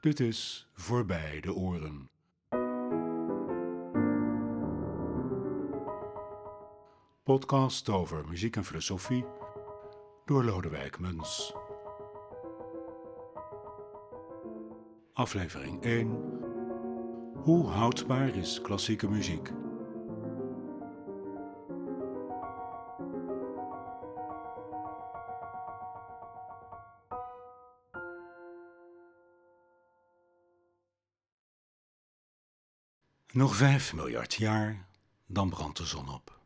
Dit is Voorbij de Oren. Podcast over muziek en filosofie door Lodewijk Muns. Aflevering 1. Hoe houdbaar is klassieke muziek? Nog vijf miljard jaar, dan brandt de zon op.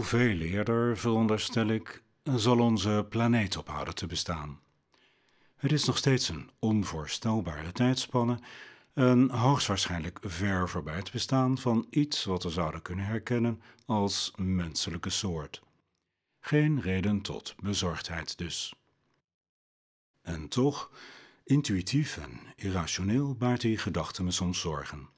Al veel eerder, veronderstel ik, zal onze planeet ophouden te bestaan. Het is nog steeds een onvoorstelbare tijdspanne en hoogstwaarschijnlijk ver voorbij het bestaan van iets wat we zouden kunnen herkennen als menselijke soort. Geen reden tot bezorgdheid dus. En toch, intuïtief en irrationeel baart die gedachte me soms zorgen.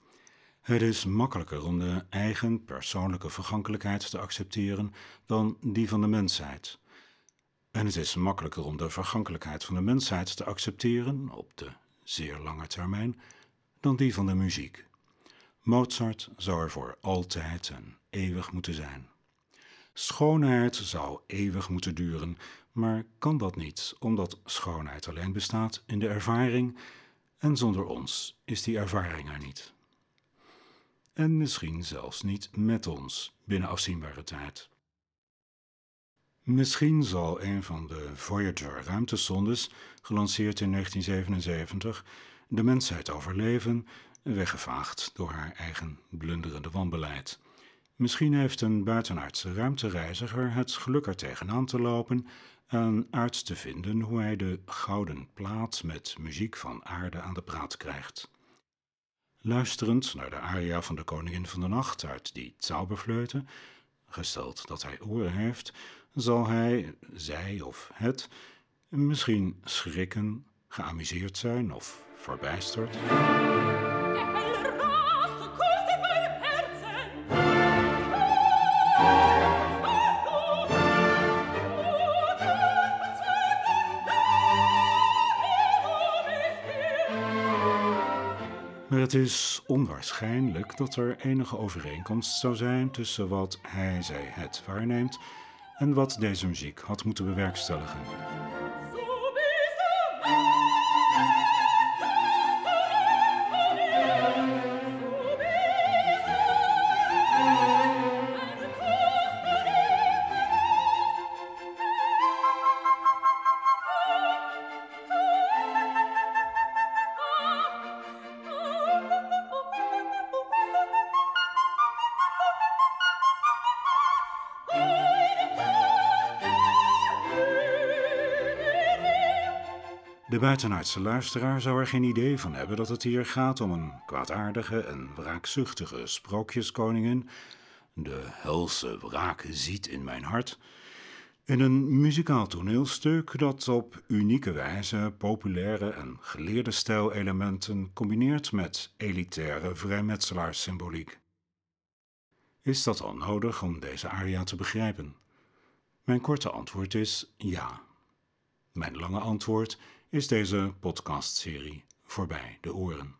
Het is makkelijker om de eigen persoonlijke vergankelijkheid te accepteren dan die van de mensheid. En het is makkelijker om de vergankelijkheid van de mensheid te accepteren, op de zeer lange termijn, dan die van de muziek. Mozart zou er voor altijd en eeuwig moeten zijn. Schoonheid zou eeuwig moeten duren, maar kan dat niet, omdat schoonheid alleen bestaat in de ervaring en zonder ons is die ervaring er niet en misschien zelfs niet met ons binnen afzienbare tijd. Misschien zal een van de Voyager ruimtesondes, gelanceerd in 1977, de mensheid overleven, weggevaagd door haar eigen blunderende wanbeleid. Misschien heeft een buitenaardse ruimtereiziger het geluk er tegenaan te lopen en uit te vinden hoe hij de gouden plaat met muziek van aarde aan de praat krijgt. Luisterend naar de aria van de Koningin van de Nacht uit die Zauberfleuten, gesteld dat hij oren heeft, zal hij, zij of het, misschien schrikken, geamuseerd zijn of verbijsterd. Het is onwaarschijnlijk dat er enige overeenkomst zou zijn tussen wat hij, zij, het waarneemt en wat deze muziek had moeten bewerkstelligen. De buitenaardse luisteraar zou er geen idee van hebben dat het hier gaat om een kwaadaardige en wraakzuchtige sprookjeskoningin. De helse wraak ziet in mijn hart. In een muzikaal toneelstuk dat op unieke wijze populaire en geleerde stijlelementen combineert met elitaire vrijmetselaarssymboliek. Is dat al nodig om deze aria te begrijpen? Mijn korte antwoord is ja. Mijn lange antwoord is deze podcastserie voorbij de oren.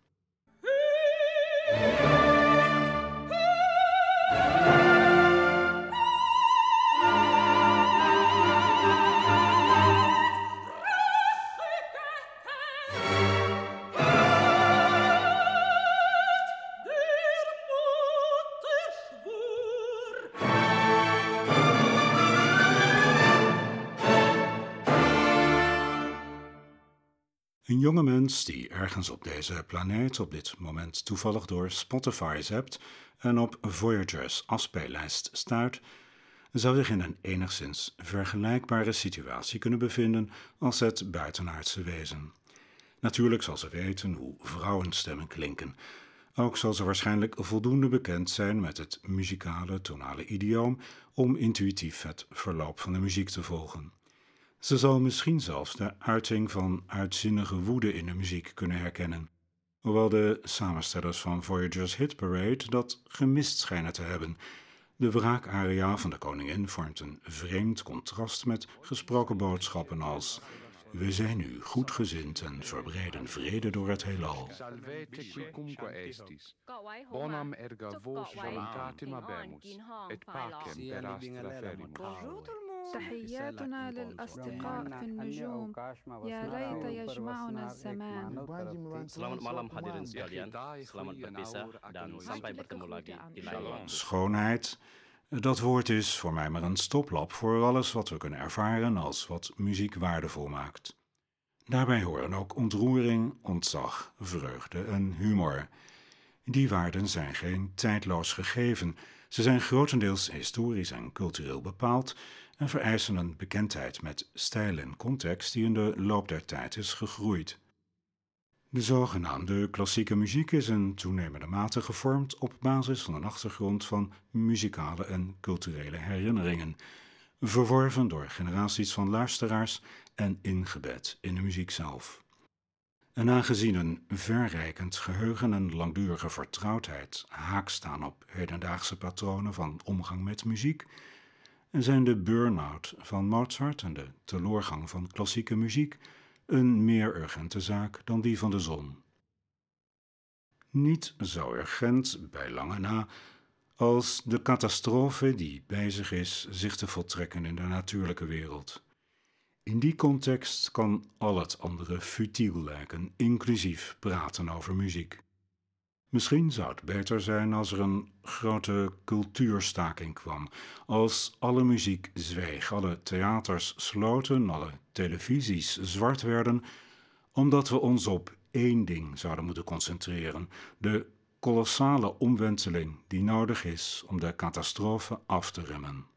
Die ergens op deze planeet op dit moment toevallig door Spotify zept en op Voyager's afspeellijst stuit, zou zich in een enigszins vergelijkbare situatie kunnen bevinden als het buitenaardse wezen. Natuurlijk zal ze weten hoe vrouwenstemmen klinken. Ook zal ze waarschijnlijk voldoende bekend zijn met het muzikale tonale idioom om intuïtief het verloop van de muziek te volgen. Ze zal misschien zelfs de uiting van uitzinnige woede in de muziek kunnen herkennen, hoewel de samenstellers van Voyager's Hit Parade dat gemist schijnen te hebben. De wraakaria van de koningin vormt een vreemd contrast met gesproken boodschappen als we zijn nu goedgezind en verbreden vrede door het heelal. Salvete quicumque estis. Bonam erga vos voluntatem habemus, et pacem per astra ferimus. تحياتنا للأصدقاء في النجوم يا ليت يجمعنا الزمان Selamat malam hadirin sekalian. Selamat berpisah dan sampai bertemu lagi di lain waktu. Schoonheid, dat woord is voor mij maar een stoplap voor alles wat we kunnen ervaren als wat muziek waardevol maakt. Daarbij horen ook ontroering, ontzag, vreugde en humor. Die waarden zijn geen tijdloos gegeven. Ze zijn grotendeels historisch en cultureel bepaald en vereisen een bekendheid met stijl en context die in de loop der tijd is gegroeid. De zogenaamde klassieke muziek is in toenemende mate gevormd op basis van een achtergrond van muzikale en culturele herinneringen, verworven door generaties van luisteraars en ingebed in de muziek zelf. En aangezien een verrijkend geheugen en langdurige vertrouwdheid haak staan op hedendaagse patronen van omgang met muziek, zijn de burn-out van Mozart en de teloorgang van klassieke muziek een meer urgente zaak dan die van de zon. Niet zo urgent, bij lange na, als de catastrofe die bezig is zich te voltrekken in de natuurlijke wereld. In die context kan al het andere futiel lijken, inclusief praten over muziek. Misschien zou het beter zijn als er een grote cultuurstaking kwam, als alle muziek zweeg, alle theaters sloten, alle televisies zwart werden, omdat we ons op één ding zouden moeten concentreren: de kolossale omwenteling die nodig is om de catastrofe af te remmen.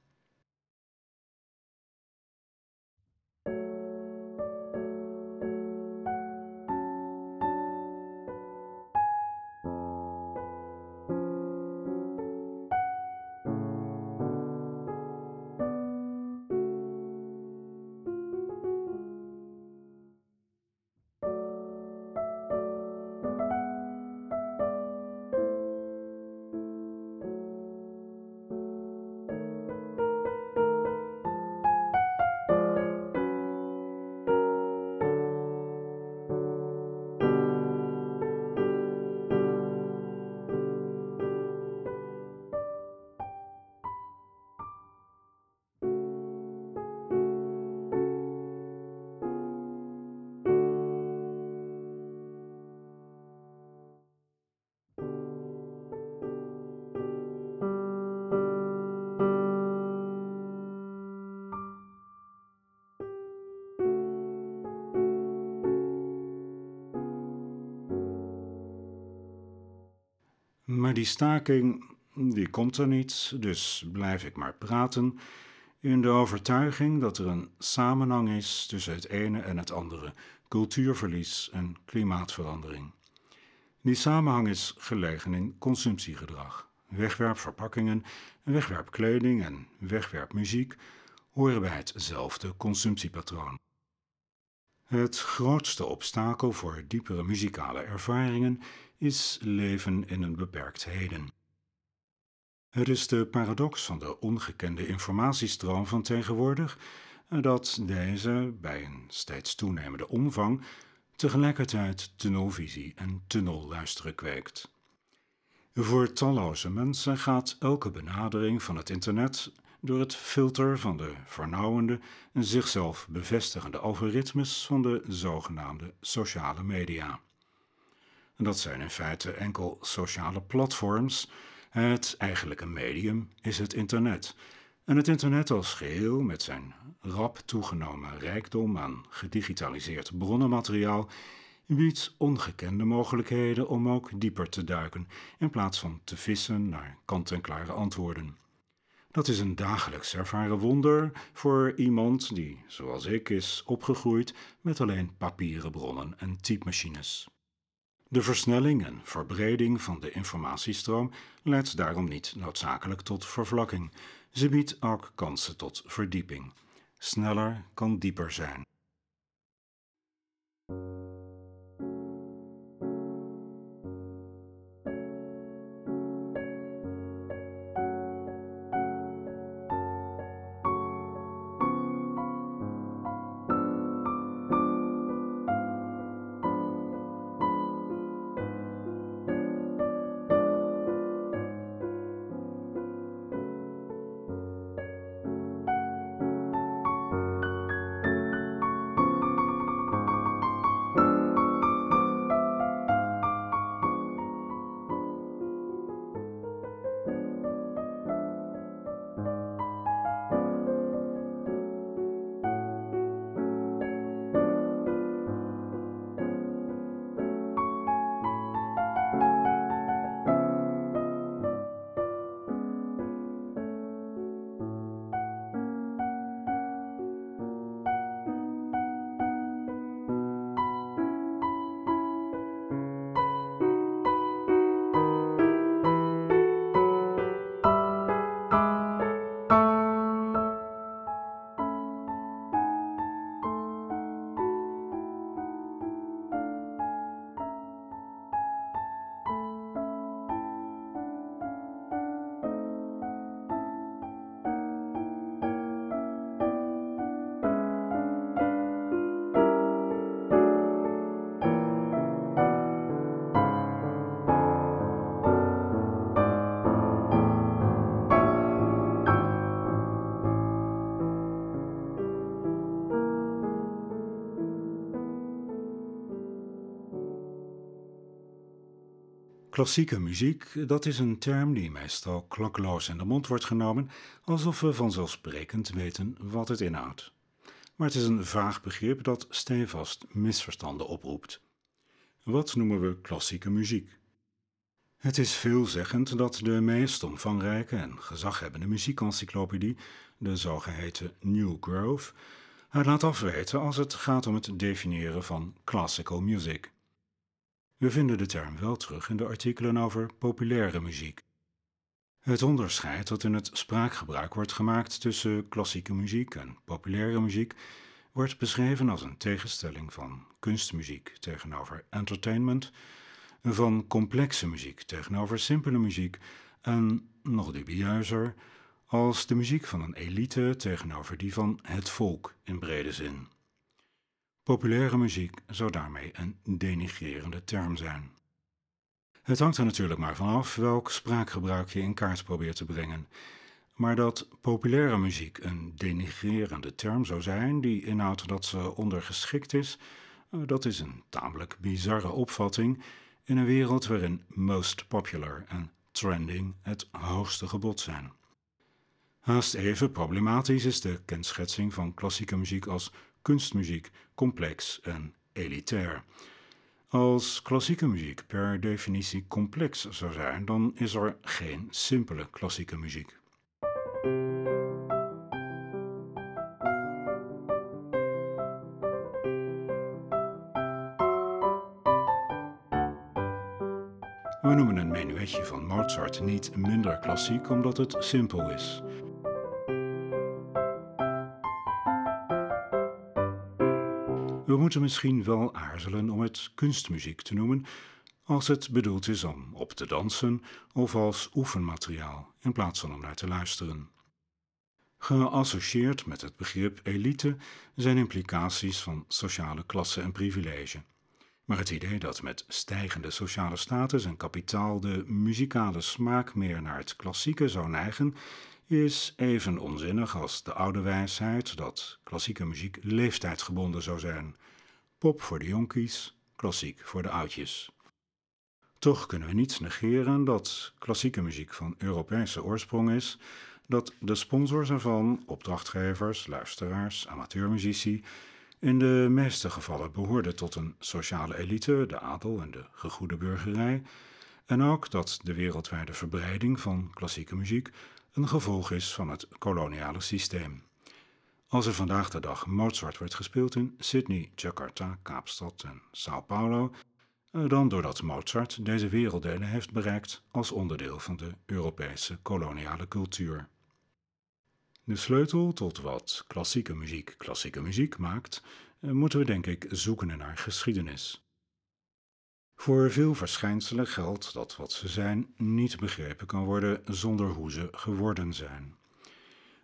Maar die staking, die komt er niet, dus blijf ik maar praten in de overtuiging dat er een samenhang is tussen het ene en het andere, cultuurverlies en klimaatverandering. Die samenhang is gelegen in consumptiegedrag. Wegwerpverpakkingen, wegwerpkleding en wegwerpmuziek horen bij hetzelfde consumptiepatroon. Het grootste obstakel voor diepere muzikale ervaringen is leven in een beperkt heden. Het is de paradox van de ongekende informatiestroom van tegenwoordig dat deze, bij een steeds toenemende omvang, tegelijkertijd tunnelvisie en tunnelluisteren kweekt. Voor talloze mensen gaat elke benadering van het internet door het filter van de vernauwende en zichzelf bevestigende algoritmes van de zogenaamde sociale media. Dat zijn in feite enkel sociale platforms. Het eigenlijke medium is het internet. En het internet als geheel, met zijn rap toegenomen rijkdom aan gedigitaliseerd bronnenmateriaal, biedt ongekende mogelijkheden om ook dieper te duiken, in plaats van te vissen naar kant-en-klare antwoorden. Dat is een dagelijks ervaren wonder voor iemand die, zoals ik, is opgegroeid met alleen papieren bronnen en typemachines. De versnelling en verbreding van de informatiestroom leidt daarom niet noodzakelijk tot vervlakking. Ze biedt ook kansen tot verdieping. Sneller kan dieper zijn. Klassieke muziek, dat is een term die meestal klakloos in de mond wordt genomen, alsof we vanzelfsprekend weten wat het inhoudt. Maar het is een vaag begrip dat stevast misverstanden oproept. Wat noemen we klassieke muziek? Het is veelzeggend dat de meest omvangrijke en gezaghebbende muziekencyclopedie, de zogeheten New Grove, het laat afweten als het gaat om het definiëren van classical music. We vinden de term wel terug in de artikelen over populaire muziek. Het onderscheid dat in het spraakgebruik wordt gemaakt tussen klassieke muziek en populaire muziek wordt beschreven als een tegenstelling van kunstmuziek tegenover entertainment, van complexe muziek tegenover simpele muziek en, nog dubieuzer, als de muziek van een elite tegenover die van het volk in brede zin. Populaire muziek zou daarmee een denigrerende term zijn. Het hangt er natuurlijk maar vanaf welk spraakgebruik je in kaart probeert te brengen. Maar dat populaire muziek een denigrerende term zou zijn, die inhoudt dat ze ondergeschikt is, dat is een tamelijk bizarre opvatting in een wereld waarin most popular en trending het hoogste gebod zijn. Haast even problematisch is de kenschetsing van klassieke muziek als kunstmuziek complex en elitair. Als klassieke muziek per definitie complex zou zijn, dan is er geen simpele klassieke muziek. We noemen een menuetje van Mozart niet minder klassiek omdat het simpel is. We moeten misschien wel aarzelen om het kunstmuziek te noemen als het bedoeld is om op te dansen of als oefenmateriaal in plaats van om naar te luisteren. Geassocieerd met het begrip elite zijn implicaties van sociale klasse en privilege. Maar het idee dat met stijgende sociale status en kapitaal de muzikale smaak meer naar het klassieke zou neigen, is even onzinnig als de oude wijsheid dat klassieke muziek leeftijdsgebonden zou zijn. Pop voor de jonkies, klassiek voor de oudjes. Toch kunnen we niet negeren dat klassieke muziek van Europese oorsprong is, dat de sponsors ervan, opdrachtgevers, luisteraars, amateurmuzici, in de meeste gevallen behoorde tot een sociale elite, de adel en de gegoede burgerij, en ook dat de wereldwijde verbreiding van klassieke muziek een gevolg is van het koloniale systeem. Als er vandaag de dag Mozart wordt gespeeld in Sydney, Jakarta, Kaapstad en Sao Paulo, eh, dan doordat Mozart deze werelddelen heeft bereikt als onderdeel van de Europese koloniale cultuur. De sleutel tot wat klassieke muziek klassieke muziek maakt, eh, moeten we denk ik zoeken naar geschiedenis. Voor veel verschijnselen geldt dat wat ze zijn niet begrepen kan worden zonder hoe ze geworden zijn.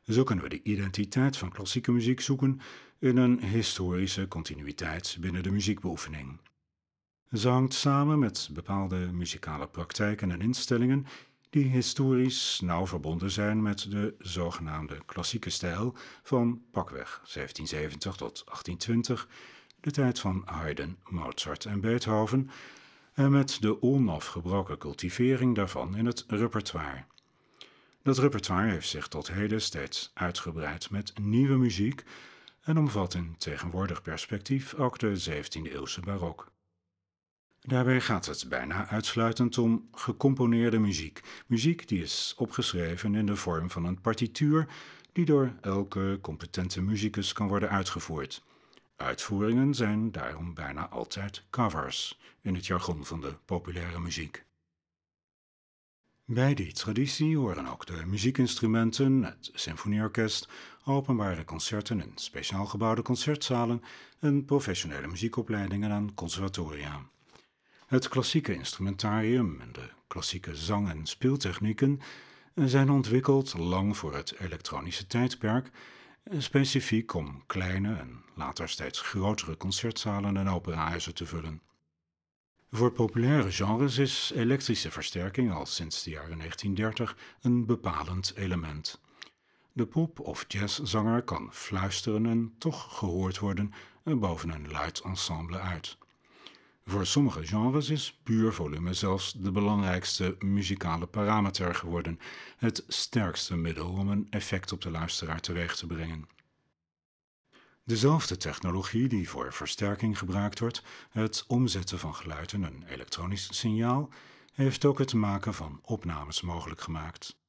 Zo kunnen we de identiteit van klassieke muziek zoeken in een historische continuïteit binnen de muziekbeoefening. Ze hangt samen met bepaalde muzikale praktijken en instellingen die historisch nauw verbonden zijn met de zogenaamde klassieke stijl van pakweg 1770 tot 1820, de tijd van Haydn, Mozart en Beethoven, en met de onafgebroken cultivering daarvan in het repertoire. Dat repertoire heeft zich tot heden steeds uitgebreid met nieuwe muziek en omvat in tegenwoordig perspectief ook de 17e-eeuwse barok. Daarbij gaat het bijna uitsluitend om gecomponeerde muziek. Muziek die is opgeschreven in de vorm van een partituur die door elke competente muzikus kan worden uitgevoerd. Uitvoeringen zijn daarom bijna altijd covers in het jargon van de populaire muziek. Bij die traditie horen ook de muziekinstrumenten, het symfonieorkest, openbare concerten in speciaal gebouwde concertzalen en professionele muziekopleidingen aan conservatoria. Het klassieke instrumentarium en de klassieke zang- en speeltechnieken zijn ontwikkeld lang voor het elektronische tijdperk, specifiek om kleine en later steeds grotere concertzalen en operahuizen te vullen. Voor populaire genres is elektrische versterking al sinds de jaren 1930 een bepalend element. De pop- of jazzzanger kan fluisteren en toch gehoord worden boven een luid ensemble uit. Voor sommige genres is puur volume zelfs de belangrijkste muzikale parameter geworden, het sterkste middel om een effect op de luisteraar teweeg te brengen. Dezelfde technologie die voor versterking gebruikt wordt, het omzetten van geluid in een elektronisch signaal, heeft ook het maken van opnames mogelijk gemaakt.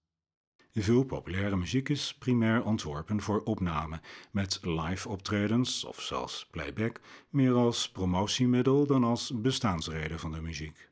Veel populaire muziek is primair ontworpen voor opname, met live optredens of zelfs playback, meer als promotiemiddel dan als bestaansreden van de muziek.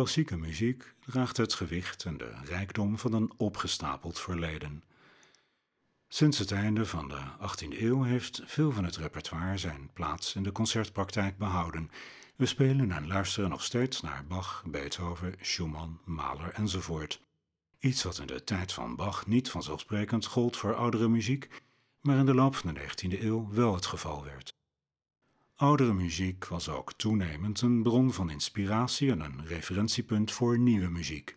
Klassieke muziek draagt het gewicht en de rijkdom van een opgestapeld verleden. Sinds het einde van de 18e eeuw heeft veel van het repertoire zijn plaats in de concertpraktijk behouden. We spelen en luisteren nog steeds naar Bach, Beethoven, Schumann, Mahler enzovoort. Iets wat in de tijd van Bach niet vanzelfsprekend gold voor oudere muziek, maar in de loop van de 19e eeuw wel het geval werd. Oudere muziek was ook toenemend een bron van inspiratie en een referentiepunt voor nieuwe muziek.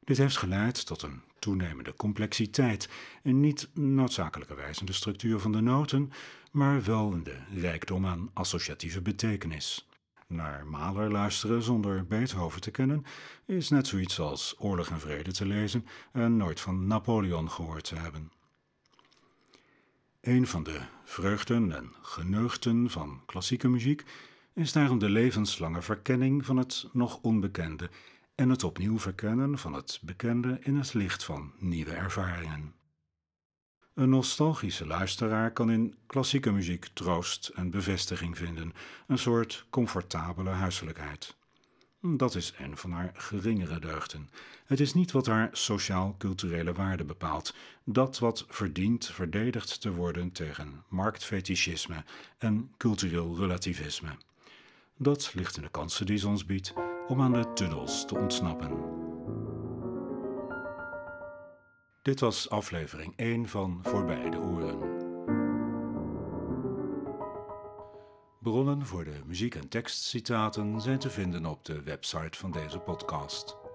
Dit heeft geleid tot een toenemende complexiteit en niet noodzakelijkerwijs in de structuur van de noten, maar wel in de rijkdom aan associatieve betekenis. Naar Mahler luisteren zonder Beethoven te kennen is net zoiets als Oorlog en Vrede te lezen en nooit van Napoleon gehoord te hebben. Een van de vreugden en geneugten van klassieke muziek is daarom de levenslange verkenning van het nog onbekende en het opnieuw verkennen van het bekende in het licht van nieuwe ervaringen. Een nostalgische luisteraar kan in klassieke muziek troost en bevestiging vinden, een soort comfortabele huiselijkheid. Dat is een van haar geringere deugden. Het is niet wat haar sociaal-culturele waarde bepaalt, dat wat verdient verdedigd te worden tegen marktfetischisme en cultureel relativisme. Dat ligt in de kansen die ze ons biedt om aan de tunnels te ontsnappen. Dit was aflevering 1 van Voorbij de Oren. Bronnen voor de muziek- en tekstcitaten zijn te vinden op de website van deze podcast.